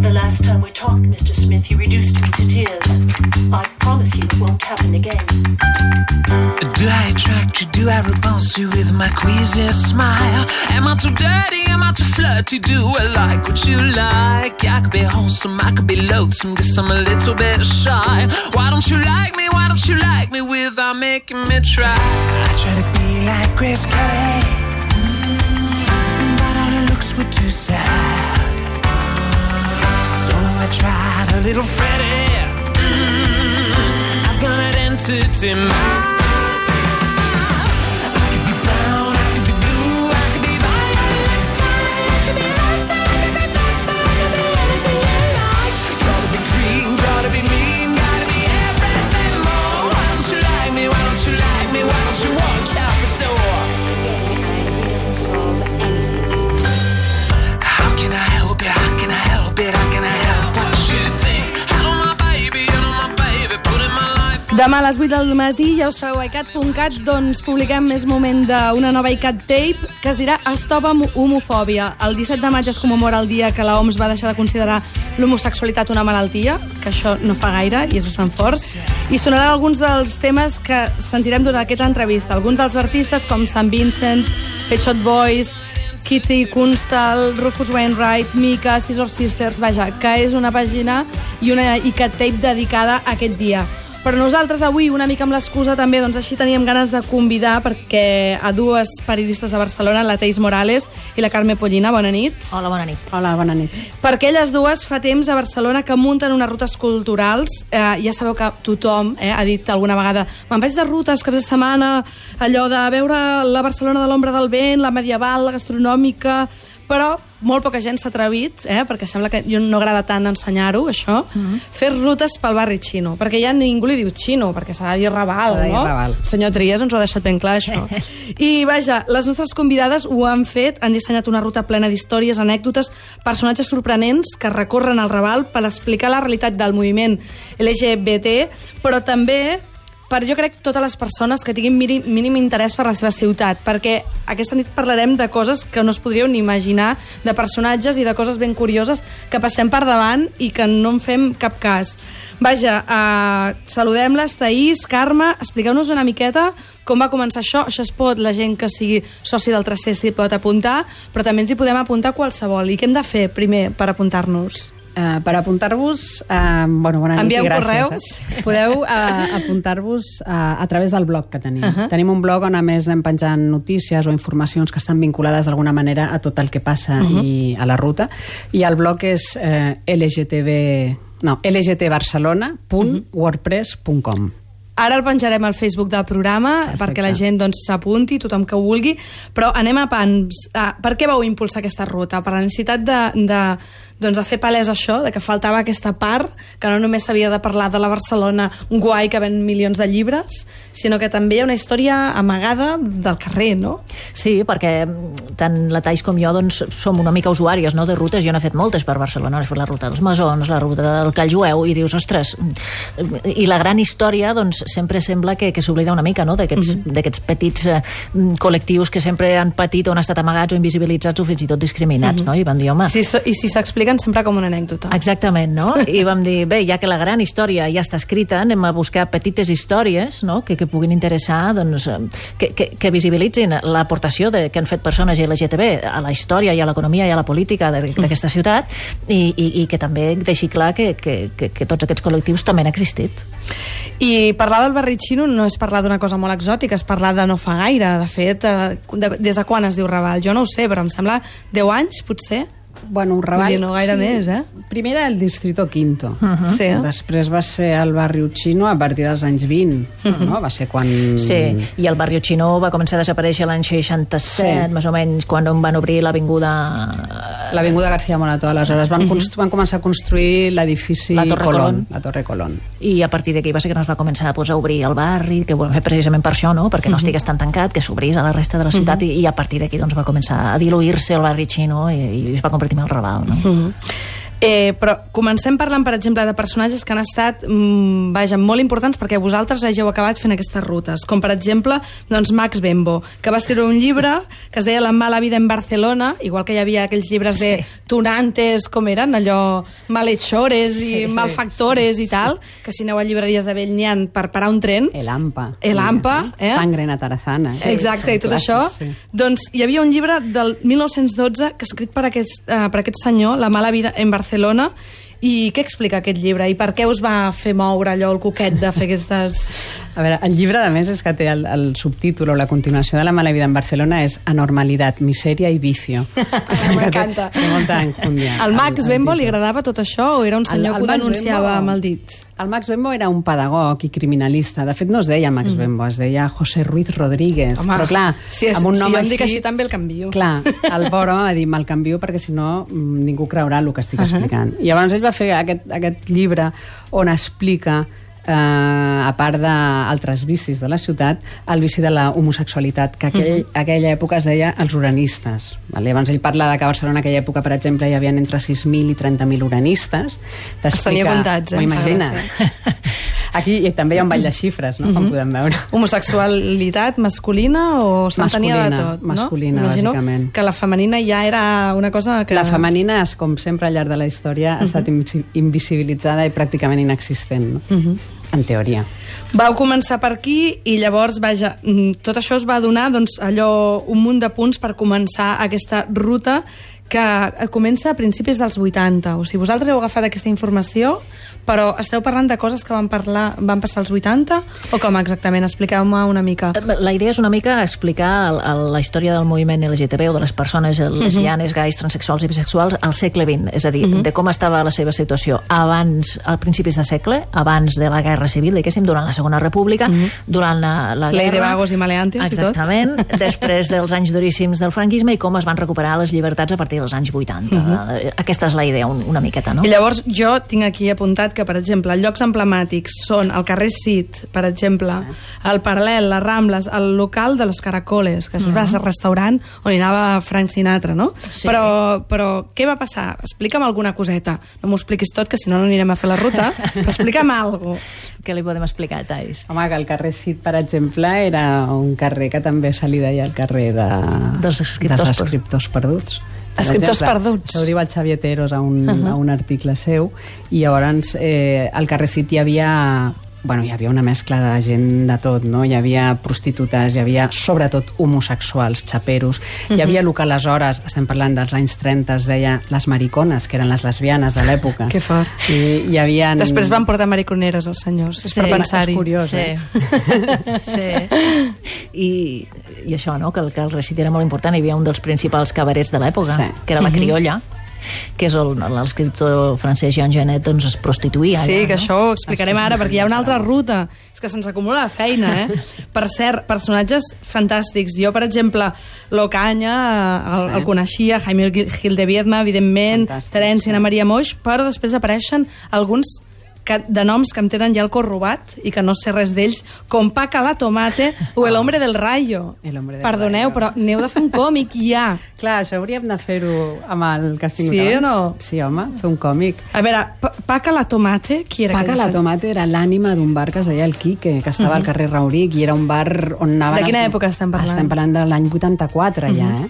The last time we talked, Mr. Smith, you reduced me to tears. I promise you it won't happen again. Do I attract you? Do I repulse you with my queasy smile? Am I too dirty? Am I too flirty? Do I like what you like? I could be wholesome, I could be loathsome, guess I'm a little bit shy. Why don't you like me? Why don't you like me without making me try? I try to be like Grace Kelly, but all her looks were too sad. Little Freddie. Mm, I've got an entity mind. Demà a les 8 del matí, ja ho sabeu, a icat.cat, doncs publiquem més moment d'una nova iCat Tape que es dirà Stop homofòbia. El 17 de maig es commemora el dia que la OMS va deixar de considerar l'homosexualitat una malaltia, que això no fa gaire i és bastant fort, i sonaran alguns dels temes que sentirem durant aquesta entrevista. Alguns dels artistes com Sant Vincent, Pet Shop Boys, Kitty Kunstal, Rufus Wainwright, Mika, Scissor Sisters, vaja, que és una pàgina i una iCat Tape dedicada a aquest dia. Però nosaltres avui, una mica amb l'excusa també, doncs així teníem ganes de convidar perquè a dues periodistes de Barcelona, la Teis Morales i la Carme Pollina, bona nit. Hola, bona nit. Hola, bona nit. Perquè elles dues fa temps a Barcelona que munten unes rutes culturals. Eh, ja sabeu que tothom eh, ha dit alguna vegada me'n vaig de rutes caps de setmana, allò de veure la Barcelona de l'ombra del vent, la medieval, la gastronòmica... Però molt poca gent s'ha atrevit, eh, perquè sembla que jo no agrada tant ensenyar-ho, això, mm -hmm. fer rutes pel barri xino, perquè ja ningú li diu xino, perquè s'ha de dir Raval, de dir no? Raval. El senyor Trias ens ho ha deixat ben clar, això. I, vaja, les nostres convidades ho han fet, han dissenyat una ruta plena d'històries, anècdotes, personatges sorprenents que recorren el Raval per explicar la realitat del moviment LGBT, però també per jo crec totes les persones que tinguin mínim, mínim interès per la seva ciutat, perquè aquesta nit parlarem de coses que no es podríeu ni imaginar, de personatges i de coses ben curioses que passem per davant i que no en fem cap cas. Vaja, uh, saludem-les, Taís, Carme, expliqueu-nos una miqueta com va començar això. Això es pot, la gent que sigui soci del 3C s'hi pot apuntar, però també ens hi podem apuntar qualsevol. I què hem de fer primer per apuntar-nos? Uh, per apuntar-vos, uh, bueno, bona nit Envieu i gràcies. correus. Eh? Podeu uh, apuntar-vos uh, a través del blog que tenim. Uh -huh. Tenim un blog on a més anem penjant notícies o informacions que estan vinculades d'alguna manera a tot el que passa uh -huh. i a la ruta. I el blog és uh, lgtb... No, lgtbarcelona.wordpress.com. Ara el penjarem al Facebook del programa Perfecte. perquè la gent doncs, s'apunti, tothom que ho vulgui, però anem a pans. Uh, per què vau impulsar aquesta ruta? Per la necessitat de, de, doncs, de fer palès això, de que faltava aquesta part, que no només s'havia de parlar de la Barcelona guai que ven milions de llibres, sinó que també hi ha una història amagada del carrer, no? Sí, perquè tant la Tais com jo doncs, som una mica usuàries no, de rutes. Jo n'he fet moltes per Barcelona. He fet la ruta dels Masons, la ruta del Call Jueu, i dius, ostres... I la gran història doncs, sempre sembla que, que s'oblida una mica no? d'aquests mm -hmm. petits eh, col·lectius que sempre han patit o han estat amagats o invisibilitzats o fins i tot discriminats. Mm -hmm. no? I vam dir, home... Si, so- I si s'expliquen sempre com una anècdota. Exactament, no? I vam dir, bé, ja que la gran història ja està escrita, anem a buscar petites històries no? que, que puguin interessar, doncs, eh, que, que, que visibilitzin l'aportació de- que han fet persones LGTB a la història i a l'economia i a la política de- d'aquesta ciutat i, i, i que també deixi clar que, que, que, que tots aquests col·lectius també han existit. I parlar del barri xino no és parlar d'una cosa molt exòtica, és parlar de no fa gaire. De fet, eh, de, des de quan es diu Raval? Jo no ho sé, però em sembla 10 anys, potser? Bueno, un. Vull dir, no gaire més, eh? Primer era el Distrito Quinto. Uh -huh. Sí. Després va ser el barri Chino a partir dels anys 20. Uh -huh. no? Va ser quan... Sí, i el barri xino va començar a desaparèixer l'any 67, Sí. més o menys, quan van obrir l'avinguda... L'Avinguda García Morato. Aleshores van, uh -huh. van començar a construir l'edifici La Torre Colón. La Torre Colón. i a partir d'aquí va ser que no es va començar pues, a obrir el barri, que ho vam fer precisament per això, no? perquè no estigués tan tancat, que s'obrís a la resta de la ciutat i, i a partir d'aquí doncs, va començar a diluir-se el barri xino i, i es va convertir el Raval. No? Mm. Eh, però comencem parlant, per exemple, de personatges que han estat mm, vaja, molt importants perquè vosaltres hàgiu acabat fent aquestes rutes, com per exemple doncs Max Bembo, que va escriure un llibre que es deia La mala vida en Barcelona, igual que hi havia aquells llibres de tunantes, com eren, allò malhechores i Sí, sí, malfactores sí, i tal, que si aneu a llibreries de vell n'hi ha per parar un tren. El Ampa. El Ampa, eh? Sangre en Atarazana. Sí, Exacte, i tot això. Sí. Doncs hi havia un llibre del 1912 que escrit per aquest, uh, per aquest senyor, La mala vida en Barcelona, i què explica aquest llibre? I per què us va fer moure allò, el coquet de fer aquestes... A veure, el llibre, a més, és que té el, el subtítol o la continuació de La mala vida en Barcelona és Anormalitat, misèria i vicio. M'encanta. Té molta encúndia. Al Max el Bembo li agradava tot això o era un senyor El- el que ho denunciava Bembo- amb el dit? El Max Bembo era un pedagog i criminalista. De fet, no es deia Max Bembo, es deia José Ruiz Rodríguez. però clar, si, és, amb un si nom jo em dic així... així també el canvio. Clar, el pobre home va dir, me'l canvio perquè si no mm, ningú creurà el que estic explicant. I llavors ell va fer aquest, aquest llibre on explica eh, a part d'altres vicis de la ciutat, el vici de la homosexualitat, que aquell, aquella època es deia els uranistes. Vale? Abans ell parla de que a Barcelona en aquella època, per exemple, hi havia entre 6.000 i 30.000 uranistes. Els tenia comptats, eh? Imagina. Aquí i també hi ha un ball de xifres, no? com podem veure. Homosexualitat masculina o s'entenia de Masculina, tot? masculina, no? Imagino bàsicament. que la femenina ja era una cosa que... La femenina, és, com sempre al llarg de la història, ha estat invisi- invisibilitzada i pràcticament inexistent, no? En teoria. Vau començar per aquí i llavors, vaja, mm, tot això us va donar doncs, allò, un munt de punts per començar aquesta ruta que eh, comença a principis dels 80. O sigui, vosaltres heu agafat aquesta informació, però esteu parlant de coses que van, parlar, van passar als 80? O com exactament? Expliqueu-me una mica. La idea és una mica explicar el, el, la història del moviment LGTB o de les persones lesbianes, gais, transexuals i bisexuals al segle XX, és a dir, de com estava la seva situació abans, al principis de segle, abans de la Guerra Civil, diguéssim, durant la Segona República, durant la, la Ley guerra... de vagos i maleantes i tot. Exactament, després dels anys duríssims del franquisme i com es van recuperar les llibertats a partir dels anys 80. Aquesta és la idea un, una miqueta, no? I llavors jo tinc aquí apuntat que, per exemple, llocs emblemàtics són el carrer Cid, per exemple, el Paral·lel, les Rambles, el local de los Caracoles, que és un restaurant on hi anava Frank Sinatra, no? Sí. Però, però què va passar? Explica'm alguna coseta. No m'ho expliquis tot, que si no no anirem a fer la ruta, però explica'm alguna Què li podem explicar, Thais? Home, que el carrer Cid, per exemple, era un carrer que també se li deia el carrer de... Dels escriptors dels escriptors perduts. Per Escriptors exemple, perduts. Això ho diu el Xavier Teros a un, uh -huh. a un article seu, i llavors eh, al carrer Cid hi havia bueno, hi havia una mescla de gent de tot, no? Hi havia prostitutes, hi havia sobretot homosexuals, xaperos, hi havia el que aleshores, estem parlant dels anys 30, es deia les maricones, que eren les lesbianes de l'època. Que fort. I hi havia... Després van portar mariconeres els senyors, és Sí, per pensar-hi. és curiós. Sí. eh? sí. I, I això, no?, que el, que el recit era molt important. Hi havia un dels principals cabarets de l'època, Sí. que era la criolla, que és l'escriptor francès Jean Genet doncs, es prostituïa. Sí, allà, que no? això ho explicarem ara, perquè hi ha una altra ruta. És que se'ns acumula la feina, eh? Per cert, personatges fantàstics. Jo, per exemple, l'Ocaña, el, Sí. el coneixia, Jaime Gil de Viedma, evidentment, Fantàstic, Terència. Ana Maria Moix, però després apareixen alguns que, de noms que em tenen ja el cor robat i que no sé res d'ells, com Paca la Tomate o El Hombre del Rayo. El Hombre del Perdoneu, Rayo. però n'heu de fer un còmic ja. Clar, això hauríem de fer-ho amb el que has tingut Sí o no? Sí, home, fer un còmic. A veure, Pa- Paca la Tomate, qui era? Paca la? Tomate era l'ànima d'un bar que es deia el Quique, que estava al carrer Rauric, i era un bar on anaven... De quina els- època estem parlant? Estem parlant de l'any 84, ja, eh?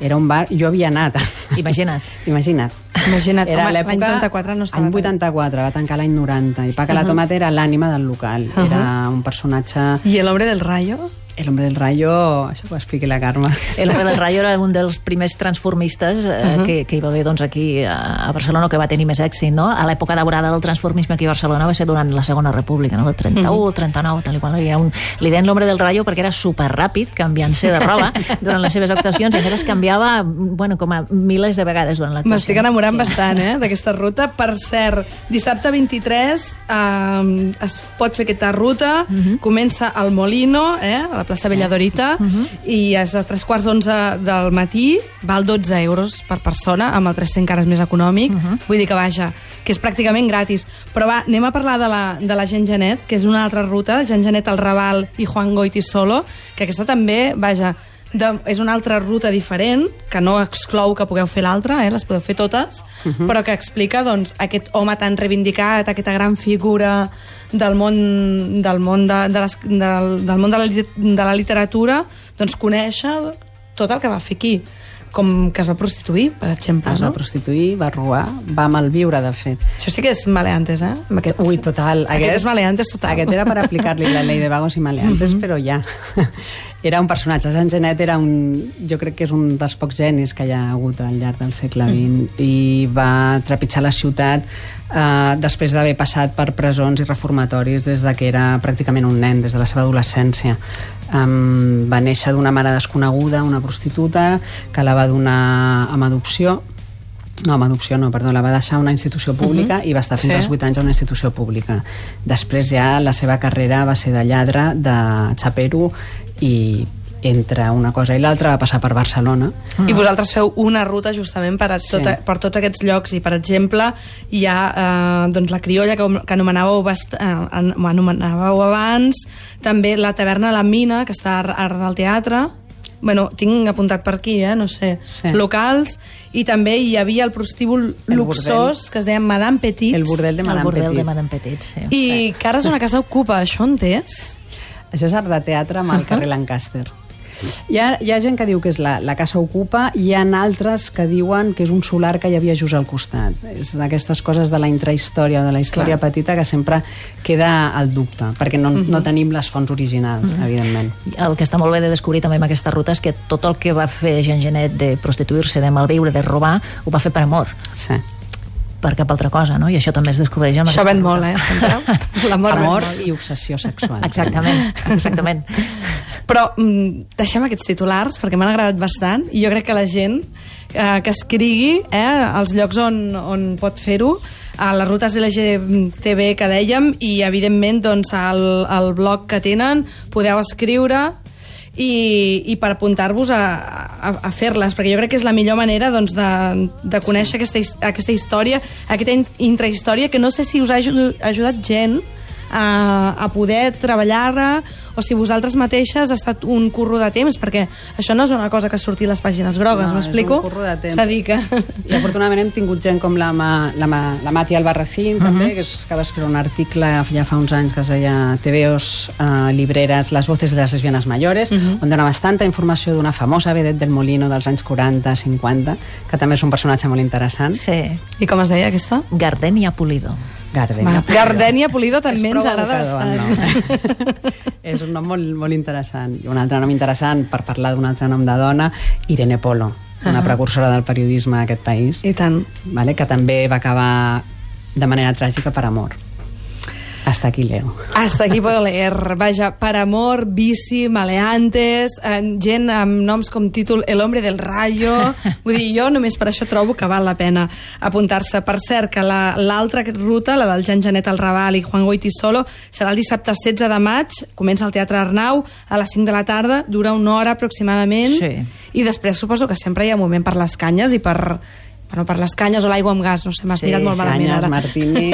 Era un bar... Jo havia anat. Imagina't. Imagina't. Imagina't, Era home, l'any l'època... 84 no estava Any tan- 84, va tancar l'any 90, i Paca la Tomate era l'ànima del local. Era un personatge... I el hombre del rayo? El hombre del rayo... Això ho expliqui la Carme. El Hombre del Rayo era un dels primers transformistes eh, que, que hi va haver doncs, aquí a Barcelona, que va tenir més èxit. No? A l'època daurada del transformisme aquí a Barcelona va ser durant la Segona República, no? del 31, 39, tal i qual. Era un, li deien l'Hombre del Rayo perquè era superràpid, canviant-se de roba durant les seves actuacions, i a més es canviava bueno, com a milers de vegades durant l'actuació. M'estic enamorant bastant, eh, d'aquesta ruta. Per cert, dissabte 23 eh, es pot fer aquesta ruta, comença al Molino, eh, a la plaça Belladorita, i és a tres quarts d'onze del matí, val 12 euros per persona, amb el 300 encara és més econòmic, vull dir que vaja, que és pràcticament gratis. Però va, anem a parlar de la, de la Gent Genet, que és una altra ruta, Gent Genet, el Raval i Juan Goiti Solo, que aquesta també, vaja, de, és una altra ruta diferent, que no exclou que pugueu fer l'altra, eh, les podeu fer totes, uh -huh. però que explica doncs, aquest home tan reivindicat, aquesta gran figura del món, del món de, de les, del, del món de la, de la literatura, doncs conèixer tot el que va fer aquí com que es va prostituir, per exemple, Es va no? prostituir, va robar, va malviure, de fet. Això sí que és maleantes, eh? Amb aquest... Ui, total. Aquest, és maleantes total. Aquest era per aplicar-li la llei de vagos i maleantes, però ja. Era un personatge. Jean Genet era un... Jo crec que és un dels pocs genis que hi ha hagut al llarg del segle XX i va trepitjar la ciutat eh, després d'haver passat per presons i reformatoris des de que era pràcticament un nen, des de la seva adolescència. Um, va néixer d'una mare desconeguda, una prostituta, que la va donar amb adopció no, amb adopció no, perdó, la va deixar a una institució pública uh -huh. i va estar fins Sí. als 8 anys a una institució pública. Després ja la seva carrera va ser de lladre, de xapero i entre una cosa i l'altra va passar per Barcelona. I vosaltres feu una ruta justament per, a Sí. tota, per tots aquests llocs i, per exemple, hi ha eh, doncs, la criolla que, que anomenàveu, bast, eh, an- anomenàveu abans, també la taverna La Mina, que està a Art del Teatre, bueno, tinc apuntat per aquí, eh, no sé, Sí. locals, i també hi havia el prostíbul El luxós, que es deia Madame Petit, El bordel de El Madame bordel Petit. de Madame Petit, sí. i que ara és una casa ocupa, això on és? Això és art de teatre amb el carrer Lancaster. Hi ha, hi ha gent que diu que és la, la casa ocupa, hi ha altres que diuen que és un solar que hi havia just al costat. És d'aquestes coses de la intrahistòria, de la història Clar. petita, que sempre queda al dubte, perquè no, no tenim les fonts originals, evidentment. El que està molt bé de descobrir també amb aquesta ruta és que tot el que va fer Jean Genet de prostituir-se, de malviure, de robar, ho va fer per amor, Sí. Per cap altra cosa, no? I això també es descobreix amb Això aquesta ven ruta. molt, eh. L'amor Amor i obsessió sexual. Exactament, exactament. Però mm, deixem aquests titulars perquè m'han agradat bastant i jo crec que la gent eh, que escrigui eh, als llocs on, on pot fer-ho a les rutes LGTB que dèiem i evidentment doncs, al, al blog que tenen podeu escriure i, i per apuntar-vos a, a, a fer-les, perquè jo crec que és la millor manera doncs, de, de conèixer sí. aquesta, aquesta història, aquesta in- intrahistòria, que no sé si us ha aju- ajudat gent a, a poder treballar-la o si vosaltres mateixes ha estat un curro de temps, perquè això no és una cosa que surti a les pàgines grogues, No, m'explico? és un curro de temps. Que... I afortunadament hem tingut gent com la, Ma, la, Ma, la Mati Albarracín, també, que, és, que va escriure un article ja fa uns anys que es deia TVOs eh, libreres, les voces de les lesbianes mayores, on dona bastanta informació d'una famosa vedet del Molino dels anys 40-50, que també és un personatge molt interessant. Sí. I com es deia aquesta? Gardenia Pulido. Gardenia. Gardènia Pulido també ens agrada bastant. eh? és un nom molt, molt interessant. I un altre nom interessant, per parlar d'un altre nom de dona, Irene Polo, una precursora del periodisme d'aquest país, I tant. vale? que també va acabar de manera tràgica per amor. Hasta aquí, Leo. Hasta aquí puedo leer. Vaja, per amor, bici, maleantes, eh, gent amb noms com títol El hombre del rayo... Vull dir, jo només per això trobo que val la pena apuntar-se. Per cert, que la- l'altra ruta, la del Jan Janet al Raval i Juan Goiti Solo, serà el dissabte 16 de maig, comença al Teatre Arnau a les 5 de la tarda, dura una hora aproximadament, Sí. i després suposo que sempre hi ha moment per les canyes i per, bueno, per les canyes o l'aigua amb gas, no sé, m'has Sí, mirat molt malament Canyes, ara. martini...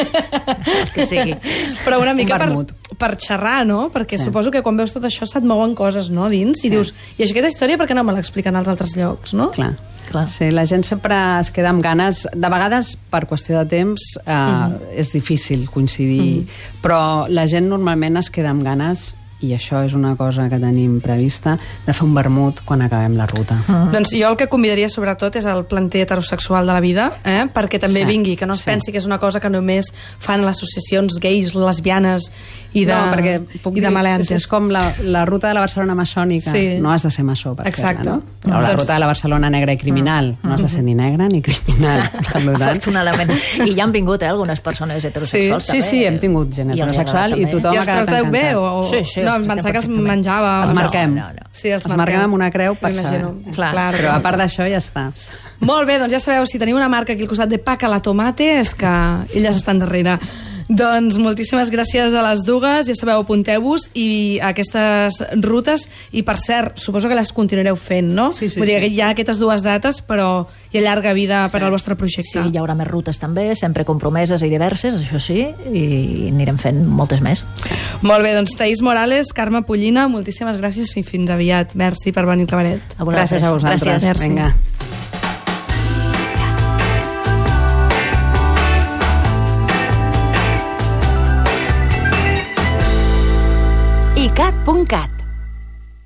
que sigui. Però una mica Un per, per xerrar, no? Perquè Sí. suposo que quan veus tot això se't mouen coses, no?, dins, Sí. i dius, i això, aquesta història per què no me l'expliquen als altres llocs, no? Clar. Clar. Sí, la gent sempre es queda amb ganes. De vegades, per qüestió de temps, eh, Mhm. és difícil coincidir, però la gent normalment es queda amb ganes i això és una cosa que tenim prevista, de fer un vermut quan acabem la ruta. Doncs jo el que convidaria sobretot és el planter heterosexual de la vida, eh? perquè també Sí, vingui, que no es sí. pensi que és una cosa que només fan les associacions gais, lesbianes i de, no, perquè puc i de dir, maleantes. és, és com la, la ruta de la Barcelona maçònica. Sí. No has de ser maçó per Exacte. fer-la, no? Però la Doncs- ruta de la Barcelona negra i criminal. No has de ser ni negra ni criminal. Afortunadament. I ja han vingut, eh, algunes persones heterosexuals, Sí, també. sí, hem tingut gent heterosexual i tothom I ha quedat tracteu bé? encantat. O, o... Sí, sí, no, els em pensava que els menjava... Els marquem. no, no. Sí, els, Els marquem amb una creu per M'imagino. saber. Clar. Clar, Però a part d'això ja està. Molt bé, doncs ja sabeu, si teniu una marca aquí al costat de Paca la Tomate, és que elles estan darrere. Doncs moltíssimes gràcies a les dues, ja sabeu, apunteu-vos i a aquestes rutes, i per cert, suposo que les continuareu fent, no? Sí, sí, Vull dir sí. que hi ha aquestes dues dates, però hi ha llarga vida per al vostre projecte. Sí, hi haurà més rutes també, sempre compromeses i diverses, això sí, i anirem fent moltes més. Molt bé, doncs Taís Morales, Carme Pollina, moltíssimes gràcies i fins aviat. Merci per venir al cabaret. A. Gràcies a vosaltres. Gràcies. Merci. Vinga. icat.cat